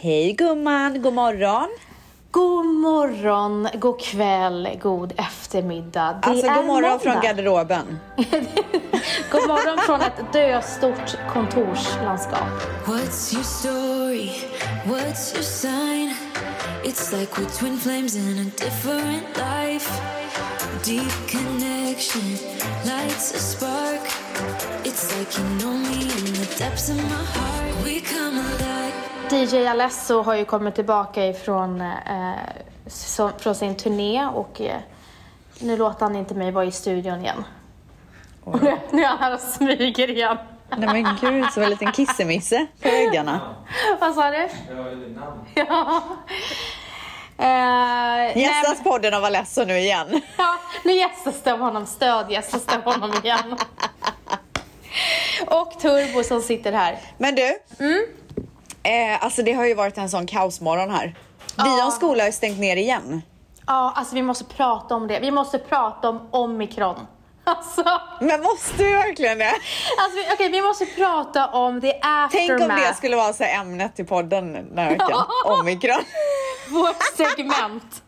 Hej gumman, god morgon. God morgon, god kväll, god eftermiddag. Det alltså god morgon måndag. från garderoben. god morgon från ett döstort kontorslandskap. What's your story? What's your sign? It's like we're twin flames in a different life. Deep connection lights a spark. It's like you know me in the depths of my heart. We come alive. DJ Alesso har ju kommit tillbaka ifrån eh, så, från sin turné och eh, nu låter han inte mig vara i studion igen. Och nu, nu är han här och smyger igen. Nej men gud, så en liten kissemisse på väggarna. Vad sa du? Jag hörde ditt namn. Ja. Nej, Gästas podden av Alesso nu igen. Ja, nu gästas det av honom. Stödgästas det av honom igen. Och Turbo som sitter här. Men du, eh, alltså det har ju varit en sån kaosmorgon här. Dions skola har stängt ner igen. Ja, alltså vi måste prata om det. Vi måste prata om omikron. Alltså, Men måste vi verkligen det? alltså okej, vi måste prata om Tänk aftermath. om det skulle vara så ämnet i podden den här veckan. Omikron. Vårt segment.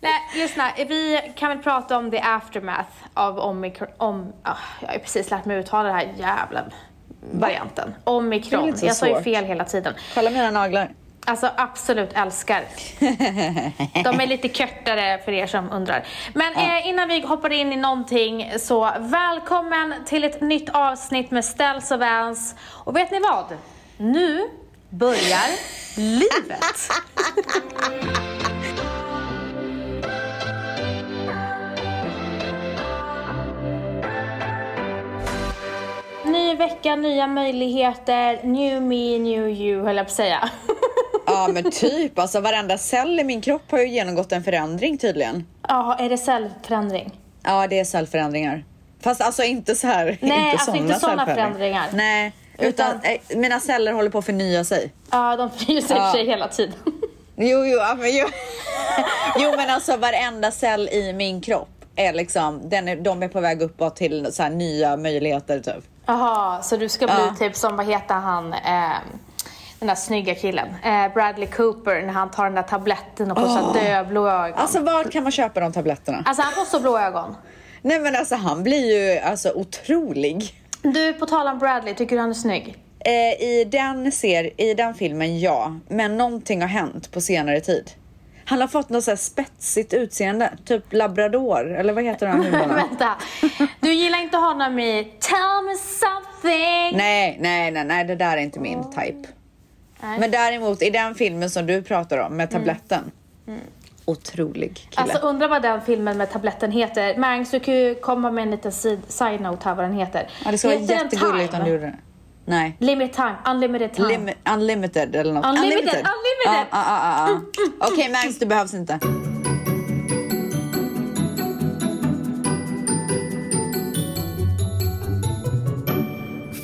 Nej, lyssna. Vi kan väl prata om the aftermath av omikron. Om, ah, jag har ju precis lärt mig uttala den här jävla varianten. Omikron. Jag sa ju fel hela tiden. Kolla mina naglar. Alltså absolut älskar. De är lite kortare för er som undrar. Men eh, innan vi hoppar in i någonting så välkommen till ett nytt avsnitt med Ställs och Vans. Och vet ni vad? Nu börjar livet. Ny vecka, nya möjligheter, new me, new you höll jag på att säga. Ja men typ, alltså varenda cell i min kropp har ju genomgått en förändring tydligen. Ja, är det cellförändring? Ja, det är cellförändringar. Fast alltså inte så här. Nej, alltså såna inte såna cellförändringar. förändringar. Nej, utan, Utan- eh, mina celler håller på att förnya sig. Ja, de fryser Ja. sig hela tiden. Jo, jo, ja, men, jo. jo, men alltså varenda cell i min kropp är liksom, den är, de är på väg uppåt till så nya möjligheter typ. Jaha, så du ska bli Ja. typ som, vad heter han, eh, den där snygga killen, eh, Bradley Cooper, när han tar den där tabletten och får så här döblå ögon. Alltså, Alltså var kan man köpa de tabletterna? han får så blå ögon. Nej men alltså han blir ju alltså otrolig. Du, på tal om Bradley, tycker du han är snygg? Eh, I den ser, i den filmen ja, men någonting har hänt på senare tid. Han har fått något så här spetsigt utseende, typ labrador, eller vad heter hundarna? Vänta, du gillar inte honom i Tell me something? nej, nej, nej, nej, det där är inte min type. Nej. Men däremot i den filmen som du pratar om med tabletten. Otrolig kille. Alltså undrar vad den filmen med tabletten heter. Mangs, du kan ju komma med en liten sid- side-note här vad den heter. ja, det skulle vara jättegulligt om du gjorde det. Nej. Limit time, unlimited time. Lim- unlimited eller något. Unlimited, unlimited. Ja, ja, ja, ja. Okej Max, du behövs inte.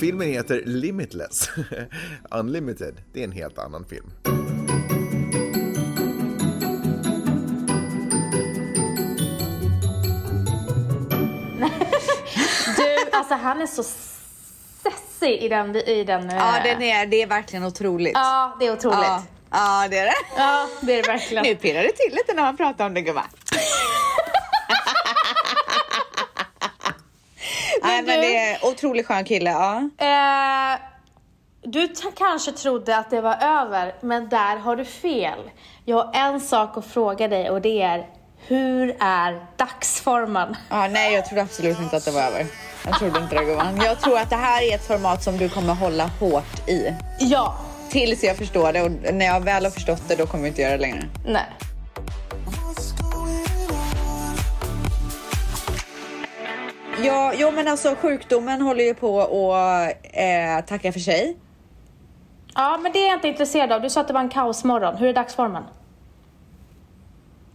Filmen heter Limitless. Unlimited, det är en helt annan film. Du, alltså han är så sessig i den... I den Ja, eh, den är, det är verkligen otroligt. Ja, det är otroligt. ja, Ja, ja det är det. det är det verkligen. Nu pirrar det till lite när man pratar om det gumman. Nej men det är otroligt skön kille, ja. Eh, du kanske trodde att det var över, men där har du fel. Jag har en sak att fråga dig och det är, hur är dagsformen? ja. Nej jag trodde absolut inte att det var över. Jag trodde inte det gumman. Jag tror att det här är ett format som du kommer hålla hårt i. Ja. Tills jag förstår det och när jag väl har förstått det då kommer jag inte göra det längre. Nej. Ja, jo men alltså sjukdomen håller ju på att eh, tacka för sig. Ja, men det är jag inte intresserad av. Du sa att det var en kaosmorgon. Hur är dagsformen?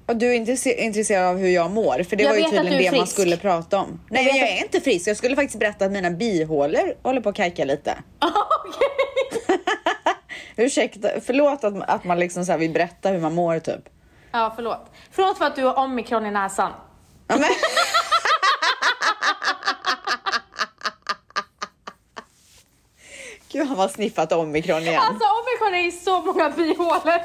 Och du är inte se- intresserad av hur jag mår, för det Jag var ju att tydligen är det man frisk. skulle prata om. Nej, jag att- är inte frisk. Jag skulle faktiskt berätta att mina bihålor håller på att kajka lite. Ursäkta, förlåt att, att man liksom så vill berätta hur man mår typ. Ja, förlåt. Förlåt för att du har omikron i näsan. Ja, men... Gud, han har sniffat omikron igen. Alltså omikron människorna i så många byhålor.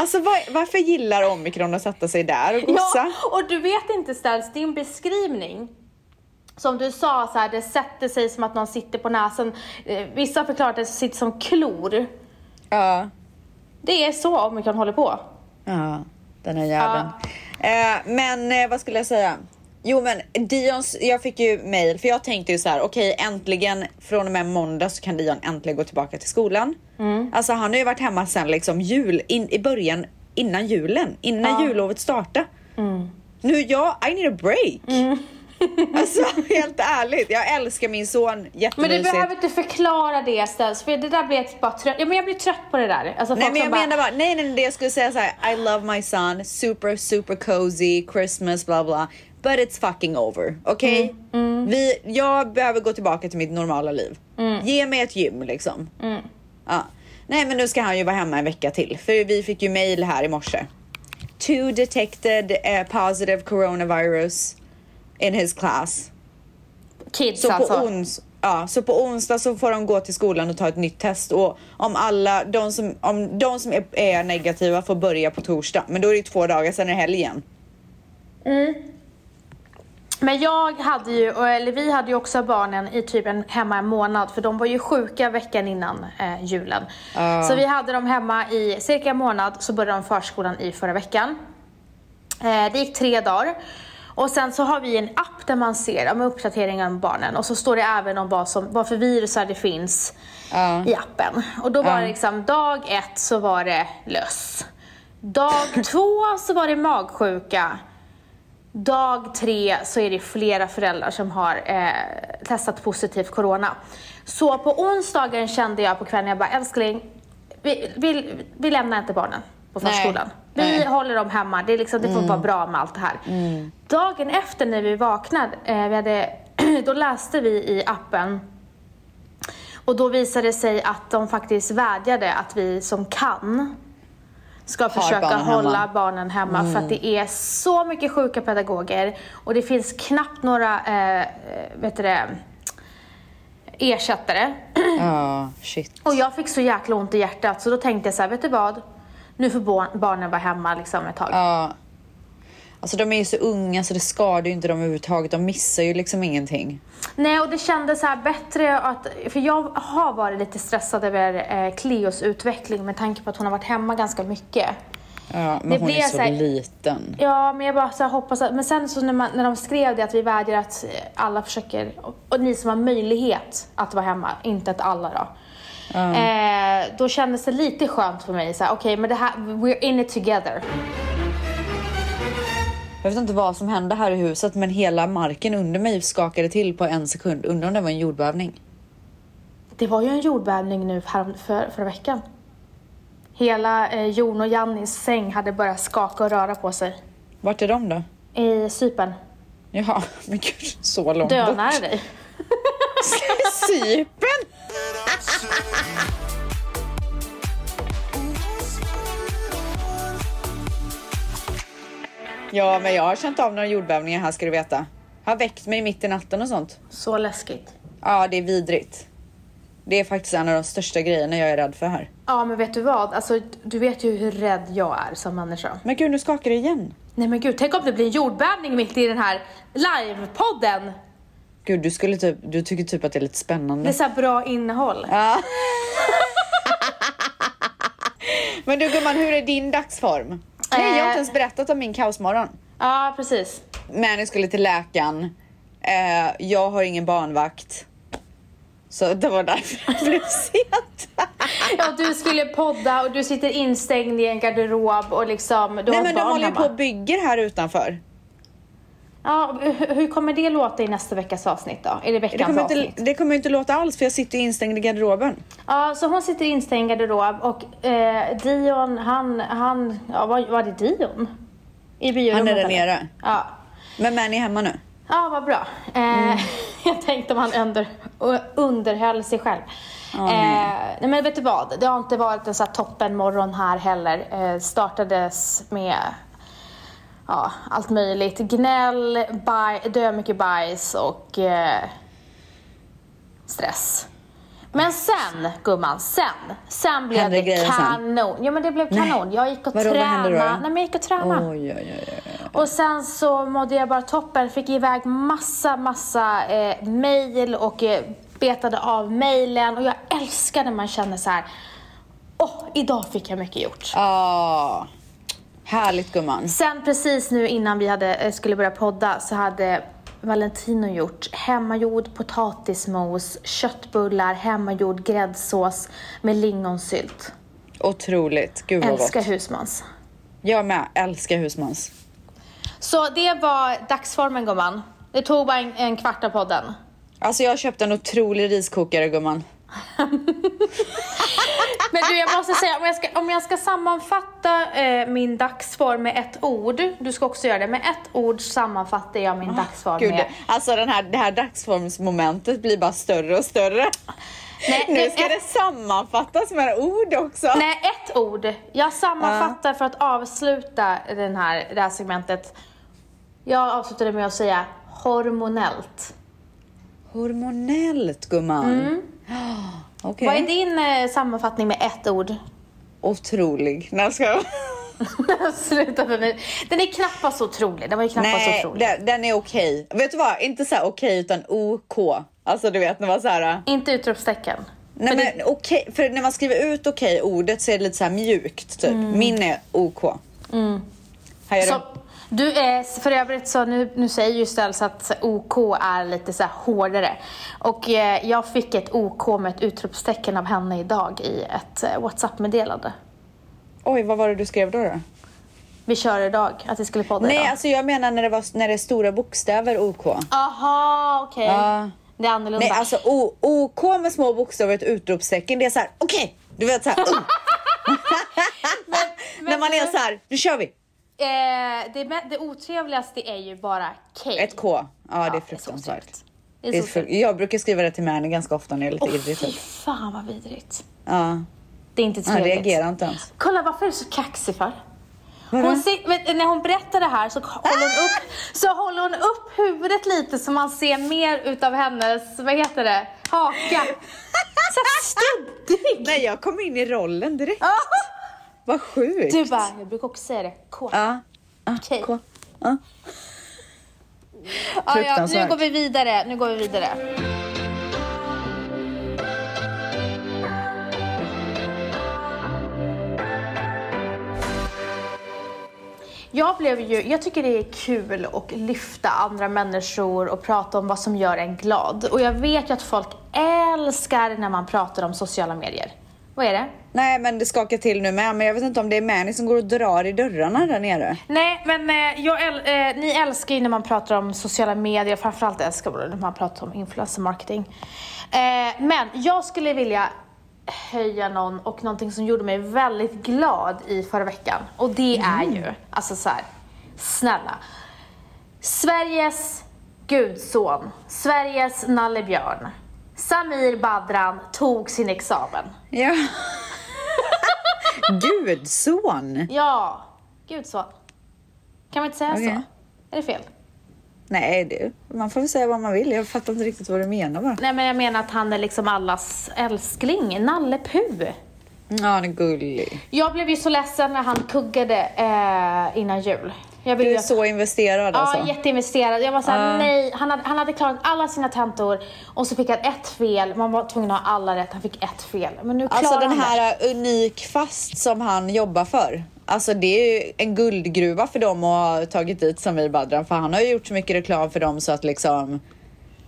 Alltså var, varför gillar omikron att sätta sig där och gossa? Ja, och du vet inte Ställs, din beskrivning som du sa, så här, det sätter sig som att någon sitter på näsan. Eh, Vissa har förklarat att det sitter som klor. Ja. Det är så omikron håller på. Ja, den här jäveln. Eh, men eh, vad skulle jag säga? Jo men Dions, jag fick ju mail för jag tänkte ju så här: okej äntligen från och med måndag så kan Dion äntligen gå tillbaka till skolan. Alltså han har ju varit hemma sen liksom jul, in, i början, innan julen, innan jullovet startade. Nu, jag, I need a break. alltså helt ärligt, jag älskar min son Men jättemysigt. du behöver inte förklara det Ställs, för det där blir jag bara trött. Ja, men jag blir trött på det där. Alltså, Nej men jag menar bara, nej nej det jag skulle säga så här: I love my son, super super cozy, Christmas bla bla. But it's fucking over, okej? Vi, jag behöver gå tillbaka till mitt normala liv. Ge mig ett gym liksom. Ja. Nej men nu ska han ju vara hemma en vecka till, för vi fick ju mail här i morse. Two detected eh, positive coronavirus in his class. Kids Så på, alltså. ons, ja, så på onsdag så får de gå till skolan och ta ett nytt test och om alla, de som, om de som är, är negativa får börja på torsdag. Men då är det två dagar, sen är det helgen. Men jag hade ju, eller vi hade ju också barnen i typ en, hemma en månad för de var ju sjuka veckan innan eh, julen. Så vi hade dem hemma i cirka en månad, så började de förskolan i förra veckan. Eh, det gick tre dagar. Och sen så har vi en app där man ser ja, uppdateringar om barnen och så står det även om vad, som, vad för virusar det finns Ja. i appen. Och då var det liksom dag ett så var det löss. Dag två så var det magsjuka. Dag tre så är det flera föräldrar som har eh, testat positivt corona. Så på onsdagen kände jag på kvällen, jag bara älskling, vi, vi, vi lämnar inte barnen på Nej. förskolan. Vi Nej. håller dem hemma, det, är liksom, det får vara bra med allt det här. Dagen efter när vi vaknade, eh, vi hade, då läste vi i appen och då visade det sig att de faktiskt vädjade att vi som kan ska försöka barnen hemma. hålla barnen hemma för att det är så mycket sjuka pedagoger och det finns knappt några eh, vet du det, ersättare. Ja, shit. Och jag fick så jäkla ont i hjärtat så då tänkte jag så här, vet du vad? Nu får barn, barnen vara hemma liksom ett tag. Ja. Alltså de är ju så unga så det skadar ju inte dem överhuvudtaget. De missar ju liksom ingenting. Nej, och det kändes så här bättre att, för jag har varit lite stressad över eh, Cleos utveckling med tanke på att hon har varit hemma ganska mycket. Ja, men Det hon blir är så så här- liten. Ja, men jag bara så hoppas att, men sen så när, man, när de skrev det att vi vädjar att alla försöker, och, och ni som har möjlighet att vara hemma, inte att alla då. Eh, då kändes det lite skönt för mig, okej men det här, we're in it together. Jag vet inte vad som hände här i huset men hela marken under mig skakade till på en sekund. Undrar om det var en jordbävning. Det var ju en jordbävning nu här, för, förra veckan. Hela eh, Jon och Jannis säng hade börjat skaka och röra på sig. Vart är de då? I Cypern. Jaha, men gud, så långt Dönare bort. dig. Cypern! Ja, men jag har känt av några jordbävningar här ska du veta. Har väckt mig mitt i natten och sånt. Så läskigt. Ja, det är vidrigt. Det är faktiskt en av de största grejerna jag är rädd för här. Ja, men vet du vad? Alltså, du vet ju hur rädd jag är som människa. Men gud, nu skakar det igen. Nej men gud, tänk om det blir en jordbävning mitt i den här livepodden. Gud, du skulle typ, du tycker typ att det är lite Det spännande. är så här bra innehåll. Ja. Men du gumman, hur är din dagsform? Nej, jag har inte ens berättat om min kaosmorgon. Ja, precis. Mani skulle till läkaren. Eh, jag har ingen barnvakt. Så det var därför det blev sent. Ja, du skulle podda och du sitter instängd i en garderob och liksom, du Nej har men de håller ju på och bygger här utanför. Ja, hur- kommer det låta i nästa veckas avsnitt då? Är det Det veckans kommer, avsnitt? inte, det kommer inte låta alls för jag sitter instängd i garderoben. Ja, så hon sitter instängd i garderob och eh, Dion, han, han, ja vad var det Dion? I biorummet Han är där nere. Ja. Men Mani är hemma nu. Ja, vad bra. Eh, Jag tänkte om han under, underhöll sig själv. eh, nej men vet du vad, det har inte varit en så här toppen morgon här heller. Eh, startades med ja, allt möjligt. Gnäll, baj, dö mycket bajs och eh, stress. Men sen, gumman, sen. Sen blev Hände det grejer sen? kanon. Ja men det blev kanon. Jag gick och Vadå, tränade. Nej men jag gick och tränade. Oj, oj, oj. Och sen så mådde jag bara toppen. Fick iväg massa, massa eh, mail och eh, betade av mailen. Och jag älskar när man känner så här. Åh, idag fick jag mycket gjort. Ah, härligt gumman. Sen precis nu innan vi hade, eh, skulle börja podda så hade Valentino gjort hemmagjord potatismos, köttbullar, hemmagjord gräddsås med lingonsylt. Otroligt. Gud vad Älskar gott. husmans. Jag med. Älskar husmans. Så det var dagsformen gumman. Det tog bara en, en kvart av podden. Alltså jag köpte en otrolig riskokare gumman. Du, jag måste säga, om jag ska, om jag ska sammanfatta eh, min dagsform med ett ord, du ska också göra det, med ett ord sammanfattar jag min dagsform Gud, med... alltså den här, det här dagsformsmomentet blir bara större och större. Nej, nu det- ska det sammanfattas med ord också. Nej, ett ord. Jag sammanfattar för att avsluta den här, det här segmentet. Jag avslutade med att säga hormonellt. Hormonellt gumman. Okej. Vad är din eh, sammanfattning med ett ord? Otrolig. Nej, jag ska... Sluta, den är, den är knappast otrolig. Den var ju knappast Nej, otrolig. den, den är okej. Vet du vad? Inte så här okej utan OK. Alltså du vet när man så här... Inte utropstecken. Nej För men okej, för när man skriver ut okej ordet så är det lite så här mjukt typ. Min är OK. Här är Så, det. Du är, för övrigt så nu, nu säger ju Ställs att OK är lite så här hårdare. Och eh, jag fick ett OK med ett utropstecken av henne idag i ett eh, WhatsApp-meddelande. Oj, vad var det du skrev då? då? Vi kör idag, att vi skulle podda Nej, idag. alltså jag menar när det, var, när det är stora bokstäver OK. Aha, okej. Ja. Det är annorlunda. Nej, alltså o, OK med små bokstäver och ett utropstecken, det är så här okej. Du vet så här. Uh. när man är så här, nu kör vi. Eh, det, det otrevligaste är ju bara K. Ett K. Ja, det är fruktansvärt. Det Det är är så för, otrevligt. jag brukar skriva det till Mani ganska ofta när jag är lite irrig. fy typ. fan vad vidrigt. Ja, Det är inte han trevligt. reagerar inte ens. Kolla, varför är du så kaxig för? Hon ser, vet, när hon berättar det här så håller, hon upp, så håller hon upp huvudet lite så man ser mer utav hennes, vad heter det, haka. Så studdig. Nej, jag kom in i rollen direkt. Vad sjukt. Du bara, jag brukar också säga det, K. Ja. ja Okej. K. Ja. Ja, ja, nu går vi vidare, nu går vi vidare. Jag blev ju, jag tycker det är kul att lyfta andra människor och prata om vad som gör en glad. Och jag vet ju att folk älskar när man pratar om sociala medier. Vad är det? Nej, men det skakar till nu med. Men jag vet inte om det är Mani som går och drar i dörrarna där nere. Nej, men eh, jag äl- eh, ni älskar ju när man pratar om sociala medier, framförallt älskar jag när man pratar om influencer marketing. Eh, men jag skulle vilja höja någon och någonting som gjorde mig väldigt glad i förra veckan. Och det är ju, alltså så här, snälla. Sveriges gudson, Sveriges nallebjörn, Samir Badran tog sin examen. Ja. Gudson. Ja, gudson. Kan man inte säga Okej. så? Är det fel? Nej, det, man får väl säga vad man vill. Jag fattar inte riktigt vad du menar bara. Nej men jag menar att han är liksom allas älskling, Nalle Puh. Ja, han är gullig. Jag blev ju så ledsen när han kuggade eh, innan jul. Jag Du är att- så investerad Ja, alltså. jätteinvesterad. Jag var såhär, Ja. nej. Han hade, han hade klarat alla sina tentor och så fick han ett fel. Man var tvungen att ha alla rätt. Han fick ett fel. Men nu klarar Alltså den han det. här Unik Fast som han jobbar för. Alltså det är ju en guldgruva för dem att ha tagit dit Samir Badran för han har ju gjort så mycket reklam för dem så att liksom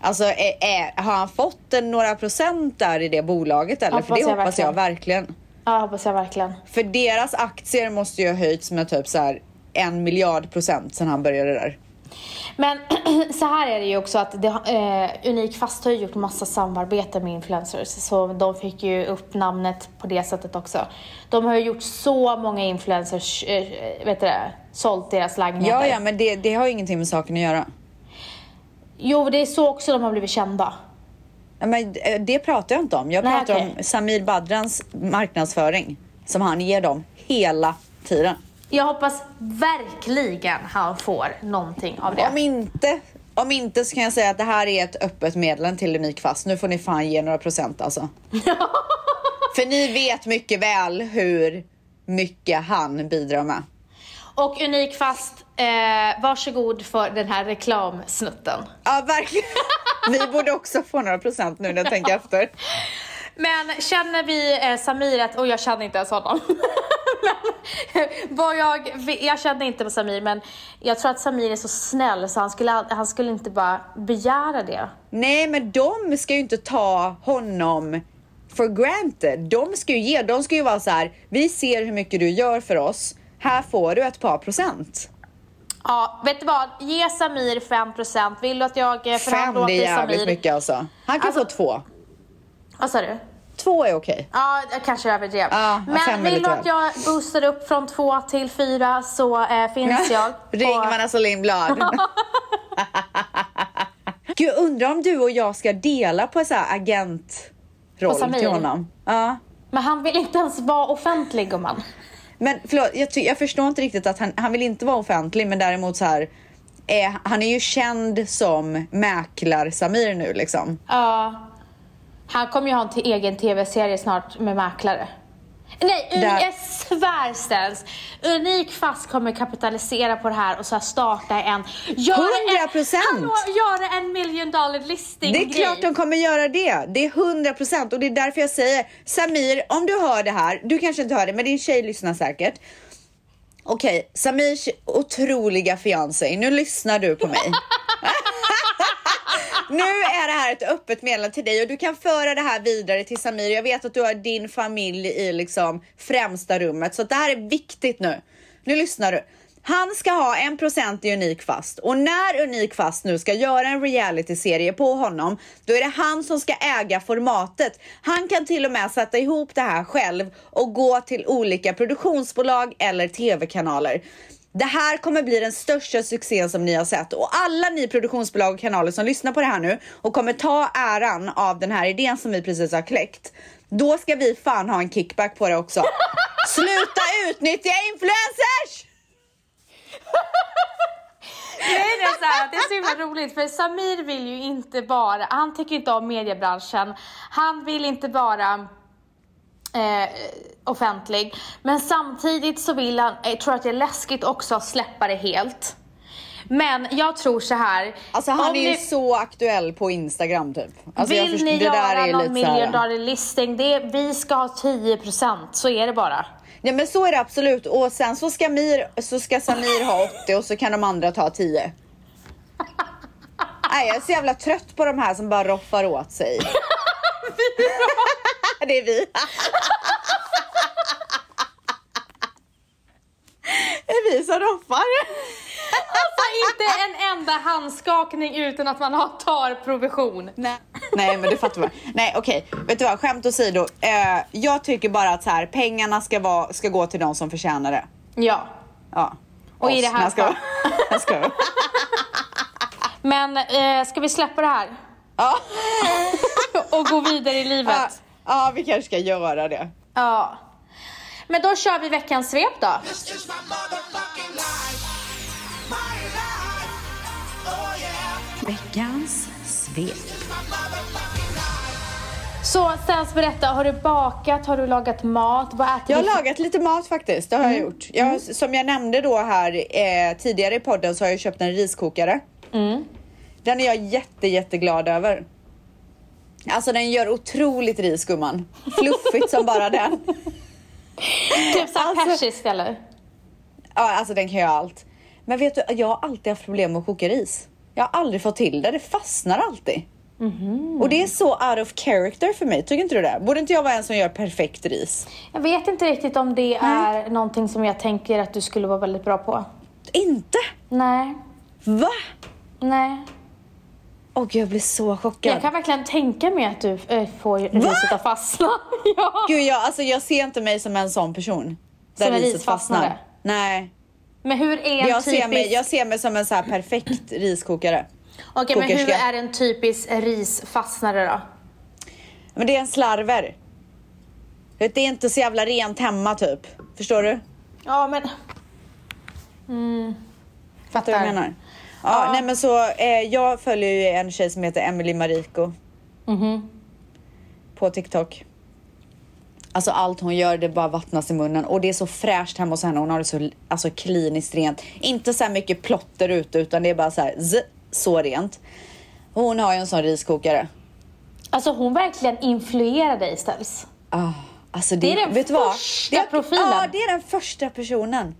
Alltså är, är, har han fått en, några procent där i det bolaget eller? för Hoppas det jag hoppas jag verkligen. verkligen. Ja, hoppas jag verkligen. För deras aktier måste ju ha höjts med typ så här en miljard procent sen han började där. Men så här är det ju också att det, eh, Unik Fast har ju gjort massa samarbete med influencers. Så de fick ju upp namnet på det sättet också. De har ju gjort så många influencers, eh, vet du det, sålt deras lägenheter. Ja, ja, men det, det har ju ingenting med saken att göra. Jo, det är så också de har blivit kända. Men eh, det pratar jag inte om. Jag Nej, pratar okej. om Samir Badrans marknadsföring som han ger dem hela tiden. Jag hoppas verkligen han får någonting av det. Om inte, Om inte så kan jag säga att det här är ett öppet meddelande till Unikfast. Nu får ni fan ge några procent alltså. För ni vet mycket väl hur mycket han bidrar med. Och Unik Fast, eh, varsågod för den här reklamsnutten. Ja, verkligen. Vi borde också få några procent nu när jag tänker efter. Men känner vi eh, Samir att, och jag känner inte ens honom. vad jag, jag känner inte med Samir men jag tror att Samir är så snäll så han skulle, han skulle inte bara begära det. Nej, men de ska ju inte ta honom for granted. De ska ju ge, de ska ju vara så här. Vi ser hur mycket du gör för oss. Här får du ett par procent. Ja, vet du vad? Ge Samir 5%. Vill du att jag förhandlar åt det är jävligt Samir? mycket alltså. Han kan Alltså- få två. Vad sa du? Två är okej. Ja, jag kanske överdrev. Ja, Men vill du att jag boostar upp från två till fyra så eh, finns jag. Ring på- Vanessa Lindblad. Gud, jag undrar om du och jag ska dela på så här agentroll till honom. Ja. Men han vill inte ens vara offentlig gumman. Men förlåt, jag, jag förstår inte riktigt att han, han vill inte vara offentlig, men däremot så här. Är, han är ju känd som mäklar-Samir nu liksom. Ja. Han kommer ju ha en till egen tv-serie snart med mäklare. Nej, Där- jag svär Stens. Unik Fast kommer kapitalisera på det här och så här starta en... Göra 100%. En, hallå, göra en million dollar listing Det är klart de kommer göra det. Det är 100 procent och det är därför jag säger Samir, om du hör det här, du kanske inte hör det, men din tjej lyssnar säkert. Okej, Samirs otroliga fiancé, nu lyssnar du på mig. nu är det här ett öppet meddelande till dig och du kan föra det här vidare till Samir. Jag vet att du har din familj i liksom främsta rummet så det här är viktigt nu. Nu lyssnar du. Han ska ha en procent i Unik Fast och när Unik Fast nu ska göra en realityserie på honom, då är det han som ska äga formatet. Han kan till och med sätta ihop det här själv och gå till olika produktionsbolag eller tv-kanaler. Det här kommer bli den största succén som ni har sett och alla ni produktionsbolag och kanaler som lyssnar på det här nu och kommer ta äran av den här idén som vi precis har kläckt. Då ska vi fan ha en kickback på det också. Sluta utnyttja influencers! Grejen är så här, att det är så himla roligt för Samir vill ju inte bara, han tycker inte om mediebranschen, han vill inte vara eh, offentlig, men samtidigt så vill han, jag tror att det är läskigt också att släppa det helt. Men jag tror så här. Alltså han är ju ni- så aktuell på Instagram typ. Alltså, vill förstår- ni det där göra är någon dollar listing, det är, vi ska ha 10%, så är det bara. Ja men så är det absolut och sen så ska, Mir, så ska Samir ha 80 och så kan de andra ta 10. Nej jag är så jävla trött på de här som bara roffar åt sig. det är vi. det är vi som roffar. Alltså inte en enda handskakning utan att man har, tar provision. Nej. Nej men du fattar vad. Nej okej, vet du vad, skämt åsido. Eh, jag tycker bara att så här, pengarna ska, vara, ska gå till de som förtjänar det. Ja. Ja. Och i Oss. det här Nej, jag skojar. fall- Jag skojar. Men eh, ska vi släppa det här? Ja. Och gå vidare i Ja, livet? ja, vi kanske ska göra det. Ja. Men då kör vi veckans svep då. Veckans svep. Så Stens berätta, har du bakat? Har du lagat mat? Vad äter Jag har du? lagat lite mat faktiskt, det har jag gjort. Jag, som jag nämnde då här eh, tidigare i podden så har jag köpt en riskokare. Den är jag jätte, jätteglad över. Alltså den gör otroligt ris gumman. Fluffigt som bara den. Typ såhär Alltså- persiskt eller? Ja, alltså den kan göra allt. Men vet du, jag har alltid haft problem med att koka ris. Jag har aldrig fått till det, det fastnar alltid. Och det är så out of character för mig, tycker inte du det? Borde inte jag vara en som gör perfekt ris? Jag vet inte riktigt om det är någonting som jag tänker att du skulle vara väldigt bra på. Inte? Nej, Va? nej. Åh gud, jag blir så chockad. Jag kan verkligen tänka mig att du äh, får riset att fastna. ja. Gud, jag, alltså, jag ser inte mig som en sån person. Där Som en riset risfastnare? fastnar. Nej. Men hur är en Jag typisk... ser, mig, jag ser mig som en så här perfekt riskokare. Okej, men hur är en typisk risfastnare då? Men det är en slarver. Det är inte så jävla rent hemma typ. Förstår du? Ja, men... Fattar du vad jag menar? Ja, nej men så eh, jag följer ju en tjej som heter Emily Mariko. Mhm. På TikTok. Alltså allt hon gör det bara vattnas i munnen och det är så fräscht hemma hos henne. Hon har det så alltså, kliniskt rent. Inte så här mycket plotter ute utan det är bara så här z, så rent. Hon har ju en sån riskokare. Alltså hon verkligen influerar dig Ställs. Ah, alltså det, Det är den vet du vad? första är, profilen. Ja, det är den första personen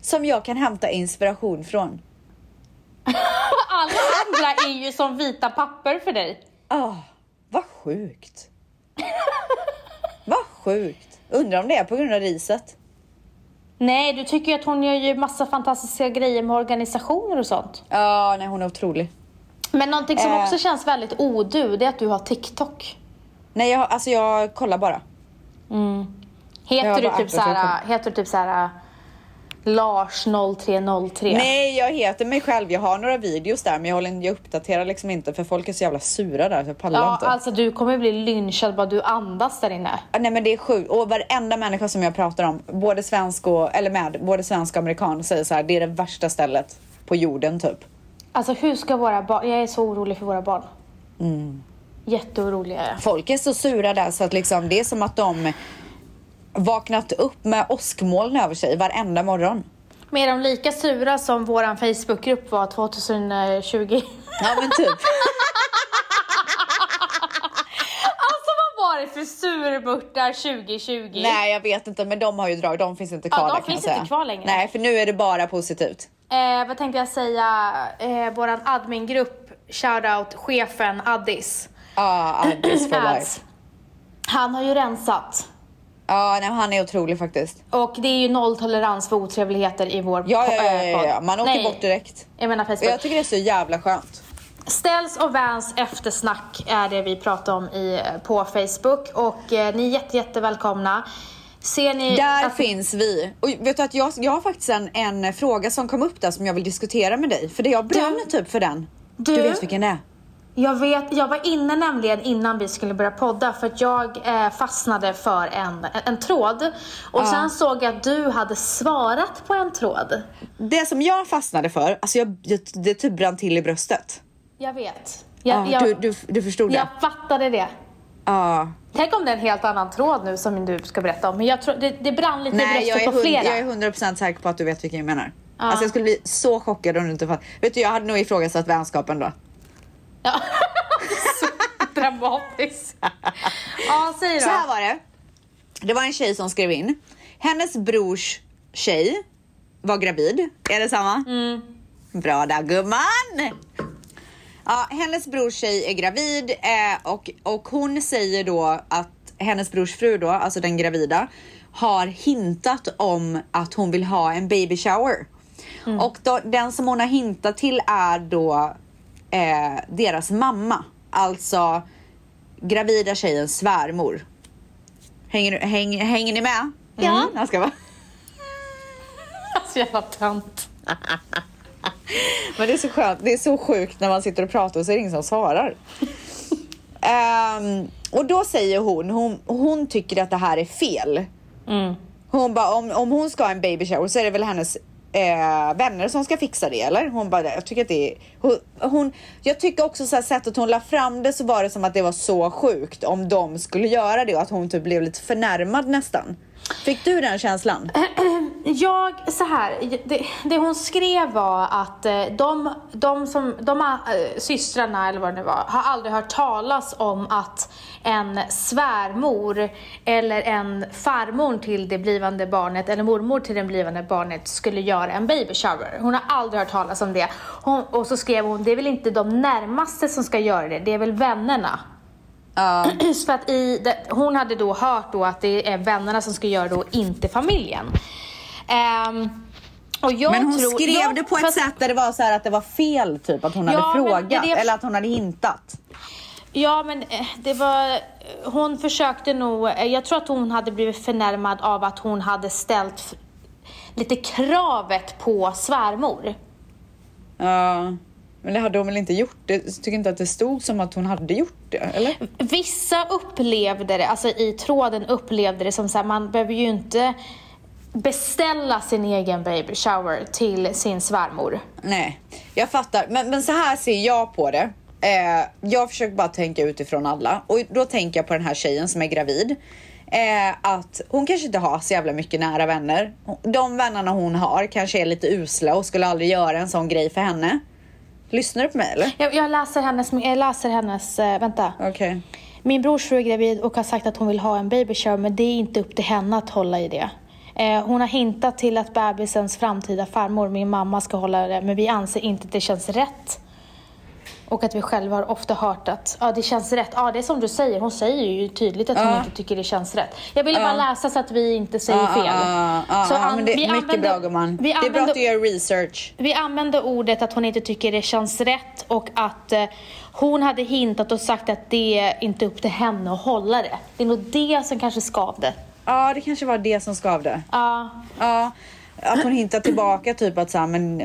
som jag kan hämta inspiration från. Alla andra är ju som vita papper för dig. Ah, vad sjukt. vad sjukt. Undrar om det är på grund av riset. Nej, du tycker ju att hon gör ju massa fantastiska grejer med organisationer och sånt. Ja, nej hon är otrolig. Men någonting som Eh. också känns väldigt odu, det är att du har TikTok. Nej, jag, alltså jag kollar bara. Heter Jag du typ såhär, heter du typ såhär Lars 0303? Nej, jag heter mig själv. Jag har några videos där, men jag, håller, jag uppdaterar liksom inte för folk är så jävla sura där så jag pallar Ja, inte. alltså du kommer bli lynchad bara du andas där inne. Ah, Nej men det är sjukt och varenda människa som jag pratar om, både svensk och, eller med, både svensk och amerikan säger så här, det är det värsta stället på jorden typ. Alltså hur ska våra barn, jag är så orolig för våra barn. Mm. Jätteorolig är jag. Folk är så sura där så att liksom, det är som att de vaknat upp med åskmoln över sig varenda morgon. Men är de lika sura som våran Facebookgrupp var 2020? Ja men typ. Alltså det för surmurtar 2020? Nej jag vet inte men de har ju drag, de finns inte Ja, kvar de där finns inte kvar längre. Nej för nu är det bara positivt. Eh, vad tänkte jag säga? Eh, våran admingrupp, shoutout chefen Addis. Ja, Addis for life. Han har ju rensat. Ja, nej, han är otrolig faktiskt. Och det är ju nolltolerans för otrevligheter i vår Ja, ja, ja, eh, ja, ja. man åker Nej, bort direkt. Jag menar Och Facebook. jag tycker det är så jävla skönt. Ställs och Vans eftersnack är det vi pratar om i, på Facebook och eh, ni är jätte, jätte välkomna. Ser ni Där att- finns vi. Och vet du att jag, jag har faktiskt en, en fråga som kom upp där som jag vill diskutera med dig. För det jag brinner typ för den. Du, Du? vet vilken det är? Jag vet, jag var inne nämligen innan vi skulle börja podda för att jag eh, fastnade för en, en tråd och sen såg jag att du hade svarat på en tråd. Det som jag fastnade för, alltså jag, det typ brann till i bröstet. Jag vet. Jag, Ja, jag, du, du, du förstod det? jag fattade det. Ja. Tänk om det är en helt annan tråd nu som du ska berätta om. Men jag tror, det, det brann lite i Nej, jag bröstet på hund, flera. jag är 100% säker på att du vet vilken jag menar. Alltså jag skulle bli så chockad om du inte fattade. Vet du, jag hade nog ifrågasatt vänskapen då. Ja. Så dramatiskt. ja, säg då. Så här var det. Det var en tjej som skrev in. Hennes brors tjej var gravid. Är det samma? Bra där gumman! Ja, hennes brors tjej är gravid eh, och, och hon säger då att hennes brors fru då, alltså den gravida, har hintat om att hon vill ha en baby shower. Och då, den som hon har hintat till är då eh, deras mamma, alltså gravida tjejens svärmor. Hänger, häng, hänger ni med? Ja. Jag ska vara. Så jävla tönt. Men det är så skönt, det är så sjukt när man sitter och pratar och så är det ingen som svarar. Ehm, och då säger hon, hon, hon tycker att det här är fel. Hon bara, om, om hon ska ha en baby shower så är det väl hennes eh, vänner som ska fixa det eller? Hon bara, jag tycker att det är... Hon, hon, jag tycker också så här sättet hon la fram det så var det som att det var så sjukt om de skulle göra det och att hon typ blev lite förnärmad nästan. Fick du den känslan? Jag, så här, det, det hon skrev var att eh, de, de, som, de äh, systrarna, eller vad det nu var, har aldrig hört talas om att en svärmor eller en farmor till det blivande barnet eller mormor till det blivande barnet skulle göra en baby shower. Hon har aldrig hört talas om det. Hon, och så skrev hon, det är väl inte de närmaste som ska göra det, det är väl vännerna. Just för att i, det, hon hade då hört då att det är vännerna som ska göra det och inte familjen. Och jag Men hon tror, skrev jag- det på ett fast- sätt där det var så här att det var fel typ, att hon Ja, hade frågat det eller att hon hade hintat. Ja, men eh, det var... Hon försökte nog... eh, Jag tror att hon hade blivit förnärmad av att hon hade ställt lite kravet på svärmor. Ja, men det hade hon väl inte gjort? Det, jag tycker inte att det stod som att hon hade gjort det, eller? Vissa upplevde det, alltså i tråden upplevde det som så här, man behöver ju inte beställa sin egen baby shower till sin svärmor. Nej, jag fattar. Men, men så här ser jag på det. Eh, jag försöker bara tänka utifrån alla och då tänker jag på den här tjejen som är gravid. Eh, att hon kanske inte har så jävla mycket nära vänner. De vännerna hon har kanske är lite usla och skulle aldrig göra en sån grej för henne. Lyssnar du på mig eller? Jag, jag läser hennes, jag läser hennes, eh, vänta. Okej. Min brors fru är gravid och har sagt att hon vill ha en baby shower men det är inte upp till henne att hålla i det. Eh, hon har hintat till att bebisens framtida farmor, min mamma, ska hålla det men vi anser inte att det känns rätt. Och att vi själva har ofta hört att ja, det känns rätt. Ja, det är som du säger. Hon säger ju tydligt att hon inte tycker det känns rätt. Jag ville bara läsa så att vi inte säger fel. Så an- det vi är mycket använder- bra gumman. vi Det är bra att du gör research. vi använde ordet att hon inte tycker det känns rätt och att eh, hon hade hintat och sagt att det är inte upp till henne att hålla det. Det är nog det som kanske skavde. Ja, det kanske var det som skavde. Ja, Ja, att hon hintar tillbaka typ att så här, men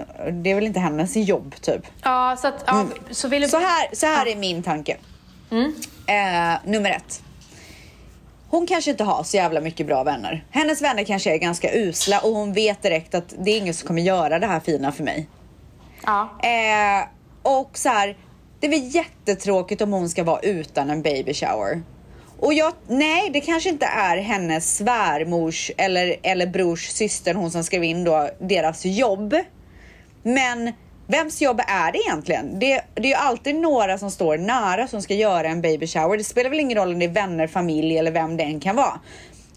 det är väl inte hennes jobb typ. ja så att, ja, så vill. Så här, så här är min tanke. Eh, nummer ett. Hon kanske inte har så jävla mycket bra vänner. Hennes vänner kanske är ganska usla och hon vet direkt att det är ingen som kommer göra det här fina för mig. Ja. Eh, och så här, det är väl jättetråkigt om hon ska vara utan en baby shower. Och jag, nej, det kanske inte är hennes svärmors eller, eller brors syster, hon som skrev in då, deras jobb. Men vems jobb är det egentligen? Det, det är ju alltid några som står nära som ska göra en baby shower. Det spelar väl ingen roll om det är vänner, familj eller vem det än kan vara.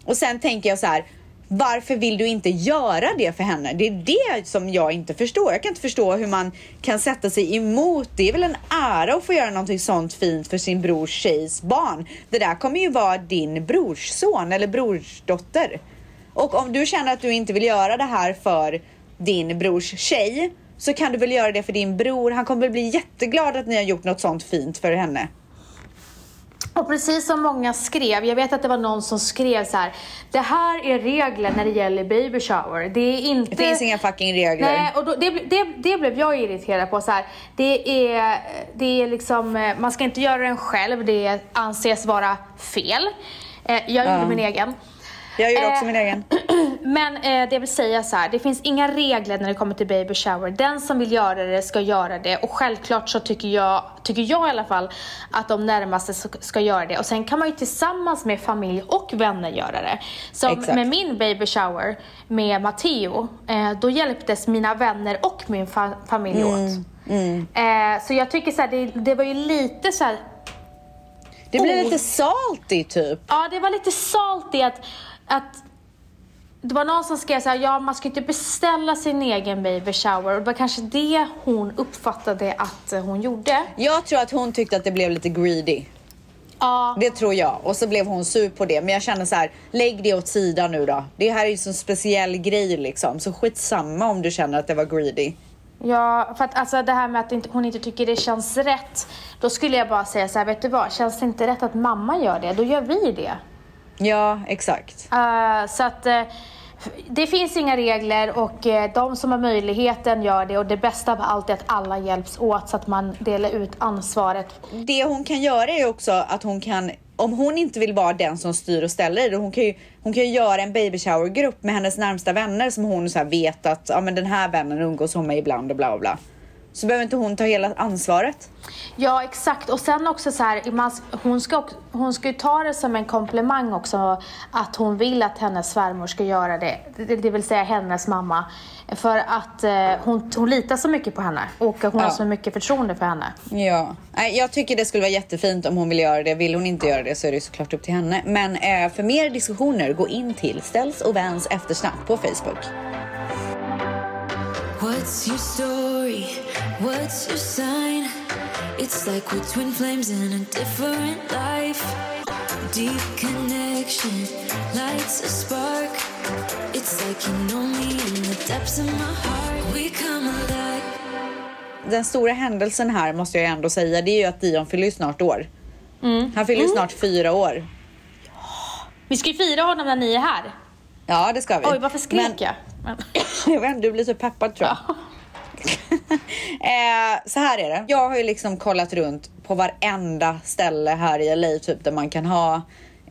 Och sen tänker jag så här. Varför vill du inte göra det för henne? Det är det som jag inte förstår. Jag kan inte förstå hur man kan sätta sig emot. Det är väl en ära att få göra någonting sånt fint för sin brors tjejs barn. Det där kommer ju vara din brorsson eller brorsdotter. Och om du känner att du inte vill göra det här för din brors tjej så kan du väl göra det för din bror. Han kommer väl bli jätteglad att ni har gjort något sånt fint för henne. Och precis som många skrev, jag vet att det var någon som skrev så här. Det här är regler när det gäller baby shower. Det är inte... Det finns inga fucking regler. Nej, och då, det, det, det blev jag irriterad på. Så här. Det, är, det är liksom, eh, man ska inte göra den själv, det anses vara fel. Eh, Jag gjorde Ja. min egen. Jag gjorde också Eh, min egen. Men eh, det vill säga så här, det finns inga regler när det kommer till baby shower. Den som vill göra det ska göra det och självklart så tycker jag, tycker jag i alla fall att de närmaste ska, göra det. Och sen kan man ju tillsammans med familj och vänner göra det. Som Exakt. med min baby shower med Matteo, eh, då hjälptes mina vänner och min fa- familj Mm, åt. Eh, så jag tycker så här, det, det var ju lite så här, Det blir Oh. lite salty typ. Ja, det var lite salt i att, att det var någon som skrev så här, ja man ska inte beställa sin egen baby shower. Och det var kanske det hon uppfattade att eh, hon gjorde. Jag tror att hon tyckte att det blev lite greedy. Ja, Det tror jag. Och så blev hon sur på det. Men jag känner så här, lägg det åt sidan nu då. Det här är ju en speciell grej liksom. Så skitsamma om du känner att det var greedy. ja, för att alltså det här med att hon inte tycker det känns rätt. Då skulle jag bara säga så här, vet du vad, känns det inte rätt att mamma gör det, då gör vi det. Ja, exakt. Eh, så att eh, det finns inga regler och eh, de som har möjligheten gör det och det bästa av allt är att alla hjälps åt så att man delar ut ansvaret Det hon kan göra är också att hon kan, om hon inte vill vara den som styr och ställer hon kan ju, hon kan ju göra en baby shower grupp med hennes närmsta vänner som hon så vet att ja, men den här vännen umgås hon med ibland och bla bla. Så behöver inte hon ta hela ansvaret. Ja, exakt. Och sen också så här, man, hon, ska, hon ska ju ta det som en komplimang också att hon vill att hennes svärmor ska göra det, det, det vill säga hennes mamma. För att eh, hon, hon litar så mycket på henne och hon har Ja. så mycket förtroende för henne. Ja, Nej, jag tycker det skulle vara jättefint om hon vill göra det. Vill hon inte göra det så är det såklart upp till henne. Men eh, för mer diskussioner, gå in till Ställs och Vans eftersnack på Facebook. What's your story? What's your sign? It's like we're twin flames in a different life. Deep connection lights a spark. It's like you know me in the depths of my heart. We come alive. Den stora händelsen här måste jag ändå säga, det är ju att Dion fyller snart år. Han fyller ju snart fyra år. Vi ska ju fira honom när ni är här. Ja, det ska vi. Oj, varför skrek Men- jag? Men, Jag vet inte, du blir så peppad tror jag. eh, så här är det. Jag har ju liksom kollat runt på varenda ställe här i LA typ där man kan ha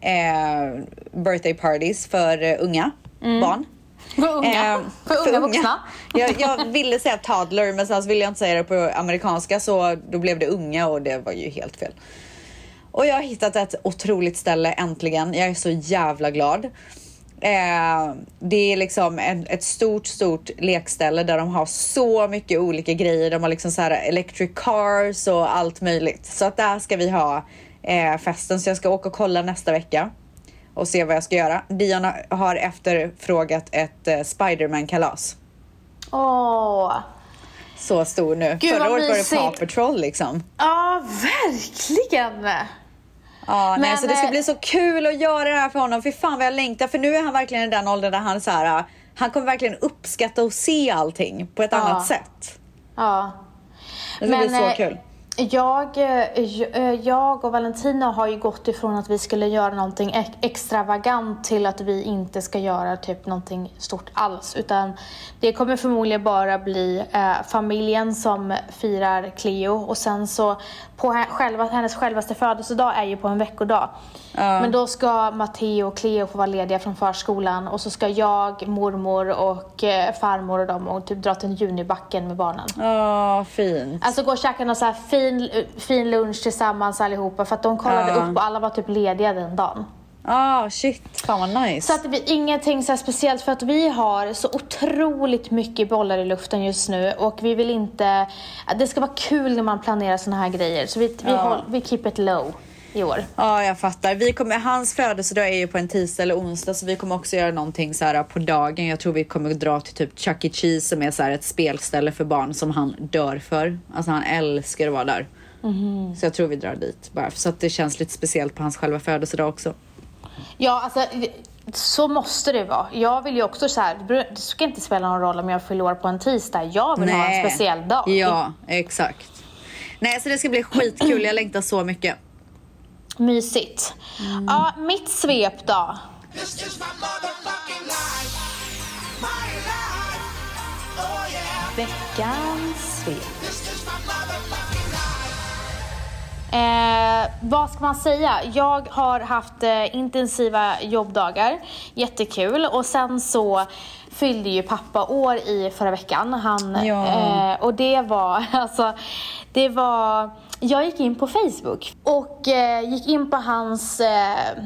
eh, birthday parties för eh, unga barn. För unga. För unga vuxna. Jag, jag ville säga toddler men sen så ville jag inte säga det på amerikanska så då blev det unga och det var ju helt fel. Och jag har hittat ett otroligt ställe äntligen. Jag är så jävla glad. Eh, det är liksom ett, ett stort, stort lekställe där de har så mycket olika grejer. De har liksom så här electric cars och allt möjligt. Så att där ska vi ha eh, festen. Så jag ska åka och kolla nästa vecka och se vad jag ska göra. Dion har efterfrågat ett eh, Spiderman-kalas. Åh. Så stor nu. Gud, Förra året var det. Paw Patrol liksom. Ja, verkligen. Ja, nej, Men, så det ska eh, bli så kul att göra det här för honom. Fy fan vad jag längtar. För nu är han verkligen i den åldern där han så här, han kommer verkligen uppskatta och se allting på ett Ja. annat sätt. Ja. Det ska bli så eh, kul. Jag, eh, eh, jag och Valentina har ju gått ifrån att vi skulle göra någonting ex- extravagant till att vi inte ska göra typ någonting stort alls. Utan det kommer förmodligen bara bli eh, familjen som firar Cleo och sen så på själva, hennes självaste födelsedag är ju på en veckodag. Men då ska Matteo och Cleo få vara lediga från förskolan och så ska jag, mormor och eh, farmor och dem och typ dra till Junibacken med barnen. Ja, fint. Alltså gå och käka någon så här fin, fin lunch tillsammans allihopa för att de kollade Ja. upp och alla var typ lediga den dagen. Ah, shit. Fan vad nice. Så att det blir ingenting så speciellt för att vi har så otroligt mycket bollar i luften just nu och vi vill inte... Det ska vara kul när man planerar såna här grejer så vi, vi, Ja. håll, vi keep it low i år. Ja, jag fattar. Vi kommer, hans födelsedag är ju på en tisdag eller onsdag så vi kommer också göra någonting så här på dagen. Jag tror vi kommer dra till typ Chuck E. Cheese som är så här ett spelställe för barn som han dör för. Alltså han älskar att vara där. Så jag tror vi drar dit bara så att det känns lite speciellt på hans själva födelsedag också. Ja, alltså så måste det vara. Jag vill ju också så här, det ska inte spela någon roll om jag fyller år på en tisdag. Jag vill ha en speciell dag. Ja, exakt. Nej, så det ska bli skitkul. Jag längtar så mycket. Mysigt. Mm. Ja, mitt svep då. Oh. Veckans svep. Eh, vad ska man säga? Jag har haft eh, intensiva jobbdagar. Jättekul. Och sen så fyllde ju pappa år i förra veckan. Han, Ja. eh, och det var, alltså, det var... Jag gick in på Facebook och eh, gick in på hans eh,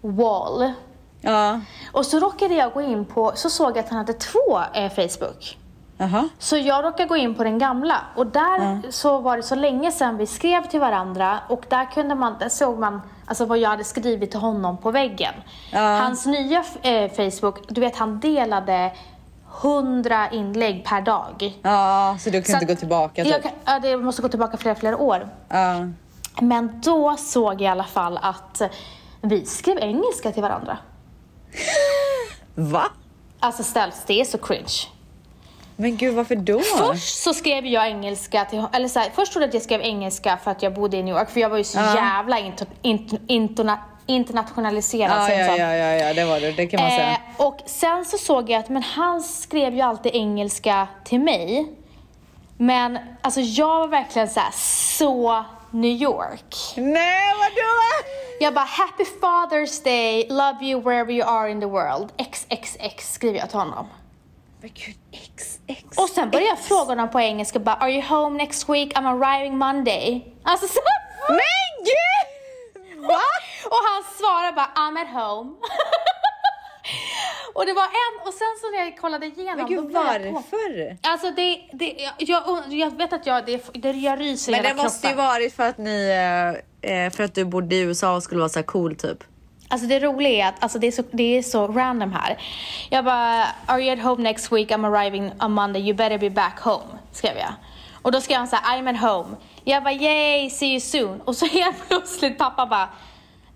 wall. Ja, Och så råkade jag gå in på, så såg jag att han hade två eh, Facebook. jaha. Så jag råkade gå in på den gamla och där så var det så länge sedan vi skrev till varandra och där kunde man, där såg man alltså vad jag hade skrivit till honom på väggen. Hans nya eh, Facebook, du vet han delade 100 inlägg per dag. Ja, så du kan Så inte gå tillbaka Jag typ? kan, ja, det måste gå tillbaka flera, flera år. Ja. Men då såg jag i alla fall att vi skrev engelska till varandra. Va? Alltså ställs, det är så cringe. Men gud, varför då? Först så skrev jag engelska till eller så här, först trodde jag att jag skrev engelska för att jag bodde i New York för jag var ju så Ja. jävla inter, inter, interna, internationaliserad Ja, säger ja, man så. ja, ja, ja, det var det. Det kan man säga. Eh, och sen så såg jag att men han skrev ju alltid engelska till mig. Men alltså jag var verkligen så här, så New York. Nej, vadå? Jag bara Happy Father's Day, love you wherever you are in the world. XXX skriver jag till honom. Men gud, XX. Och sen började jag fråga honom på engelska bara Are you home next week? I'm arriving Monday. Alltså så... Men gud! Va? Och han svarade bara I'm at home. och det var en, och sen så när jag kollade igenom Men gud, varför? Alltså det, det jag, jag, jag vet att jag, det, det jag ryser i Men det hela måste ju kroppen. varit för att ni, eh, eh, för att du bodde i USA och skulle vara så cool typ. Alltså det roliga är att alltså det, är så, det är så random här. Jag bara, are you at home next week? I'm arriving on Monday, you better be back home, skrev jag. Och då skrev han så här, I'm at home. Jag bara, yay, see you soon. Och så helt plötsligt pappa bara,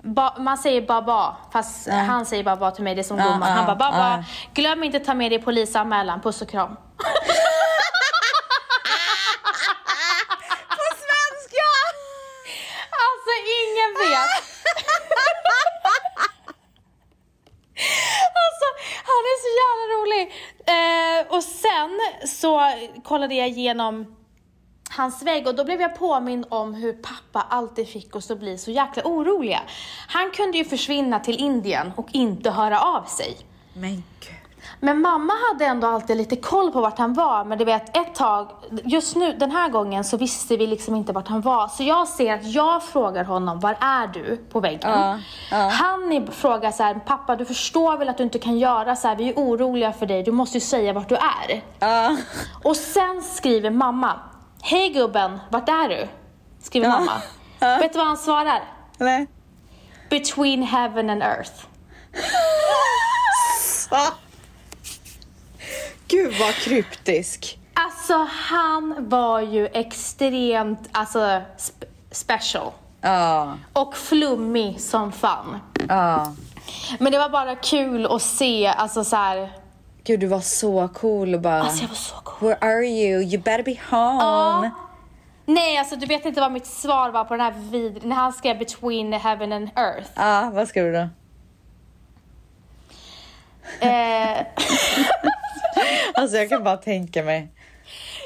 ba, man säger baba, fast han säger baba till mig, det är som gumman. Han bara, baba, glöm inte ta med dig polisanmälan, puss och kram. På svenska! Alltså ingen vet. alltså han är så jävla rolig. Eh, och sen så kollade jag igenom hans vägg och då blev jag påmind om hur pappa alltid fick oss att bli så jäkla oroliga. Han kunde ju försvinna till Indien och inte höra av sig. Men gud. Men mamma hade ändå alltid lite koll på vart han var. Men du vet, ett tag, just nu, den här gången så visste vi liksom inte vart han var. Så jag ser att jag frågar honom, var är du? På väggen. Ja, ja. Han frågar så här, pappa du förstår väl att du inte kan göra så här, vi är oroliga för dig, du måste ju säga vart du är. Ja. Och sen skriver mamma, hej gubben, vart är du? Skriver mamma. Ja. Vet du vad han svarar? Nej. Between heaven and earth. Gud vad kryptisk. Alltså han var ju extremt, alltså sp- special. Ja, Och flummig som fan. ja. Men det var bara kul att se, alltså så här. Gud du var så cool och bara... Alltså jag var så cool. Where are you? You better be home. Ja. Nej, alltså du vet inte vad mitt svar var på den här vid när han skrev between heaven and earth. Ja, vad skrev du då? Eh, Alltså jag kan bara tänka mig.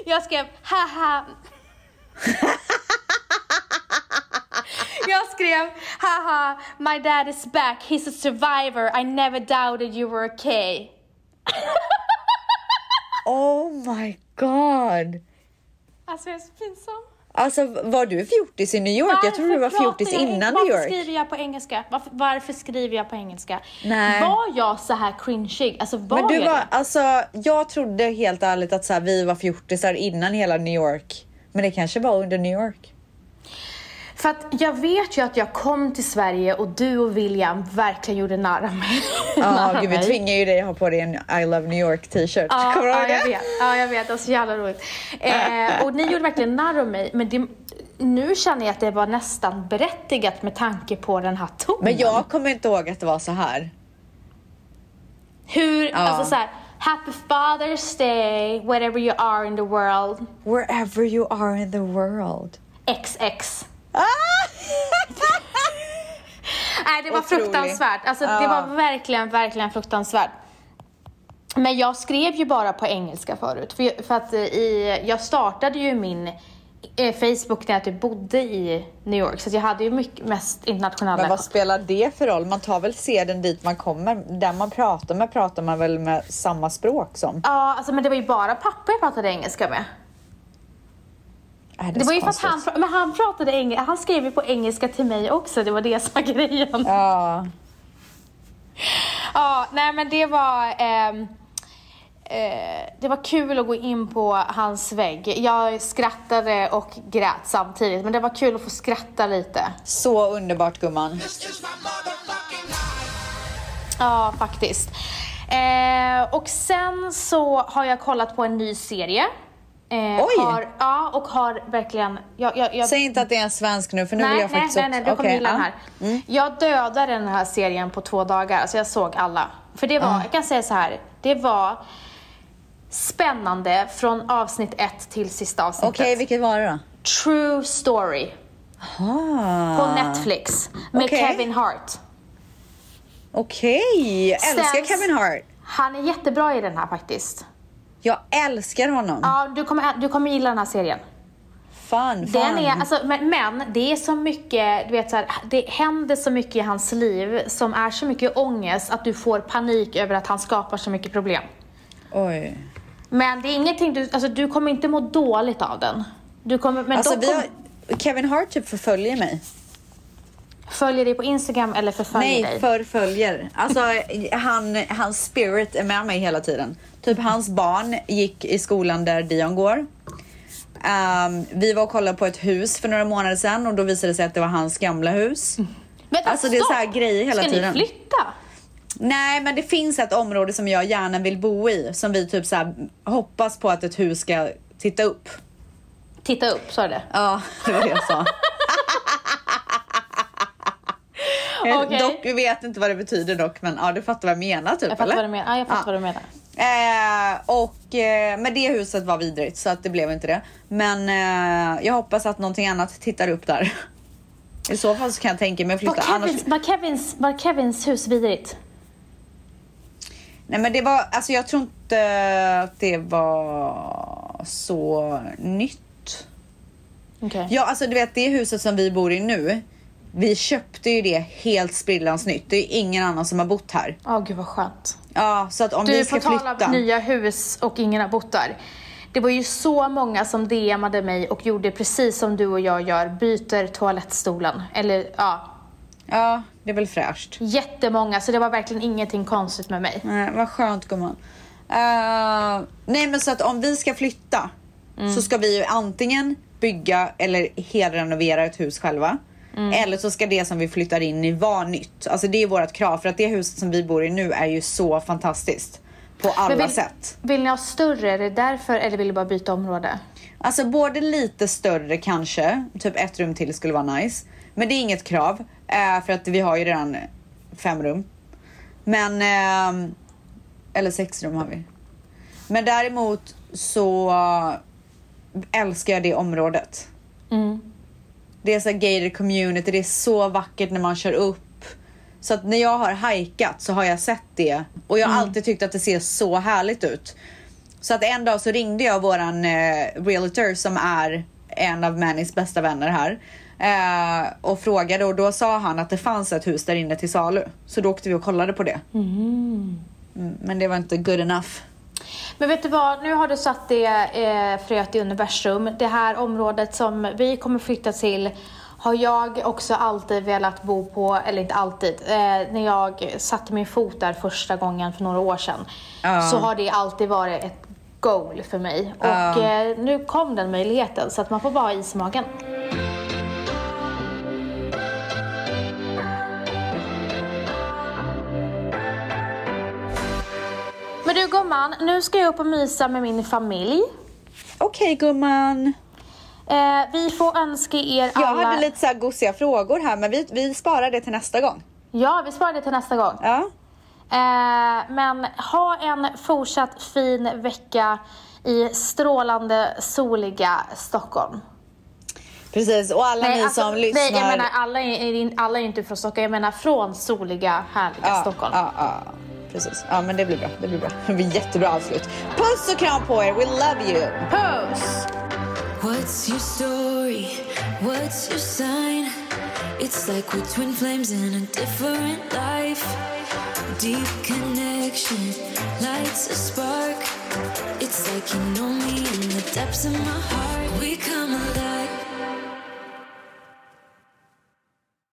jag skrev haha. jag skrev haha, my dad is back, he's a survivor, I never doubted you were okay. Oh my god. Alltså jag är så pinsam. Alltså var du fjortis i New York? jag trodde du var Varför fjortis innan New Varför York. skriver jag på engelska? Varför, varför skriver jag på engelska? Nej. Var jag så här cringeig? Alltså var Men du jag var, det? alltså jag trodde helt ärligt att så här, vi var fjortisar innan hela New York. Men det kanske var under New York. För att jag vet ju att jag kom till Sverige och du och William verkligen gjorde narr av mig. Ja, av gud vi mig. tvingar ju dig att ha på dig en I love New York t-shirt. Ja, Kommer du ja, ihåg jag det? vet. Ja, jag vet. Det var så jävla roligt. Eh, och ni gjorde verkligen narr av mig. Men det, nu känner jag att det var nästan berättigat med tanke på den här tonen. Men jag kommer inte ihåg att det var så här. Hur, alltså så här, Happy Father's Day, wherever you are in the world. Wherever you are in the world. XX. Ah! Nej, det var Otrolig. fruktansvärt. Alltså, Det Ja. var verkligen, verkligen fruktansvärt. Men jag skrev ju bara på engelska förut. För, för att eh, i, jag startade ju min eh, Facebook när jag typ bodde i New York. Så jag hade ju mycket, mest internationella... Men vad spelar det för roll? Man tar väl seden dit man kommer. Den man pratar med pratar man väl med samma språk som? Ja, alltså, men det var ju bara pappa jag pratade engelska med. Är Det var ju för att han, men han pratade engelska, han skrev ju på engelska till mig också, det var det som var grejen. Ja. Ja, nej men det var... ehm, eh, det var kul att gå in på hans vägg. Jag skrattade och grät samtidigt, men det var kul att få skratta lite. Så underbart gumman. Ja, faktiskt. Eh, och sen så har jag kollat på en ny serie. Eh, Oj! Har, ja, och har verkligen... Jag, jag, jag, Säg inte att det är en svensk nu för nu vill nej, jag nej, faktiskt nej, nej, du kommer Okej, gilla den här. Jag dödade den här serien på två dagar, alltså jag såg alla. För det var, jag kan säga så här, det var spännande från avsnitt ett till sista avsnittet. Okej, vilket var det då? True Story Ah. på Netflix med Okej. Kevin Hart. Okej, älskar Sen- Kevin Hart. Han är jättebra i den här faktiskt. Jag älskar honom. Ja, du kommer, du kommer gilla den här serien. Fan, fan. Den är, alltså, men, men det är så mycket, du vet så här, det händer så mycket i hans liv som är så mycket ångest att du får panik över att han skapar så mycket problem. Oj. Men det är ingenting du, alltså du kommer inte må dåligt av den. Du kommer, men Alltså vi kom, har, Kevin Hart typ förföljer mig. Följer dig på Instagram eller förföljer Nej, dig. förföljer. Alltså han, hans spirit är med mig hela tiden. Typ hans barn gick i skolan där Dion går. Ehm, vi var och kollade på ett hus för några månader sedan och då visade det sig att det var hans gamla hus. Vänta, alltså, det är så här grejer hela Ska tiden. ni flytta? Nej, men det finns ett område som jag gärna vill bo i som vi typ så hoppas på att ett hus ska titta upp. Titta upp, sa du det? Ja, det var det jag sa. Jag Okej. Dock, vi vet inte vad det betyder dock, men ja, du fattar vad jag menar typ, Jag fattar eller? vad du menar. Ja, jag fattar Ja. vad du menar. Eh, och, eh, men det huset var vidrigt så att det blev inte det. Men eh, jag hoppas att någonting annat tittar upp där. I så fall så kan jag tänka mig att Var flytta. Annars, Kevins, var, Kevins, var Kevins hus vidrigt? nej men det var, alltså jag tror inte att det var så nytt. Okej. Ja, alltså du vet det huset som vi bor i nu. Vi köpte ju det helt sprillans nytt. Det är ingen annan som har bott här. Åh gud vad skönt. Ja, så att om Du, vi ska flytta. om nya hus och ingen har bott där. Det var ju så många som DMade mig och gjorde precis som du och jag gör, byter toalettstolen. Eller ja, Ja, det är väl fräscht. jättemånga. Så det var verkligen ingenting konstigt med mig. Nej, vad skönt gumman. Uh, nej men så att om vi ska flytta så ska vi ju antingen bygga eller helrenovera ett hus själva. Eller så ska det som vi flyttar in i vara nytt. Alltså det är vårt krav för att det huset som vi bor i nu är ju så fantastiskt. På alla vill, sätt. Vill ni ha större? Är det därför? Eller vill du bara byta område? Alltså både lite större kanske, typ ett rum till skulle vara nice. Men det är inget krav eh, för att vi har ju redan fem rum. Men, eh, eller sex rum har vi. Men däremot så älskar jag det området. Det är så gated community, det är så vackert när man kör upp. Så att när jag har hajkat så har jag sett det och jag har alltid tyckt att det ser så härligt ut. Så att en dag så ringde jag våran eh, realtor som är en av Mannys bästa vänner här. Eh, och frågade och då sa han att det fanns ett hus där inne till salu. Så då åkte vi och kollade på det. Mm, men det var inte good enough. Men vet du vad, nu har du satt det eh, fröet i universum. Det här området som vi kommer flytta till har jag också alltid velat bo på, eller inte alltid, eh, när jag satte min fot där första gången för några år sedan. Ja. Så har det alltid varit ett goal för mig. Och eh, nu kom den möjligheten så att man får bara ha is i magen. Gumman, nu ska jag upp och mysa med min familj. Okej gumman. Eh, vi får önska er Jag alla... hade lite så här gosiga frågor här men vi, vi sparar det till nästa gång. Ja, vi sparar det till nästa gång. Ja. Eh, men ha en fortsatt fin vecka i strålande soliga Stockholm. Precis och alla ni alltså, som lyssnar. nej, jag menar alla är, är- alla är inte från Stockholm, jag menar från soliga, härliga ja, Stockholm. Ja, ja, precis. Ja men det blir bra. Det blir bra. Det blir jättebra avslut. Puss och kram på er. We love you. Puss! What's your story? What's your sign? It's like we're twin flames in a different life. Deep connection lights a spark. It's like you know me in the depths of my heart. We come alive.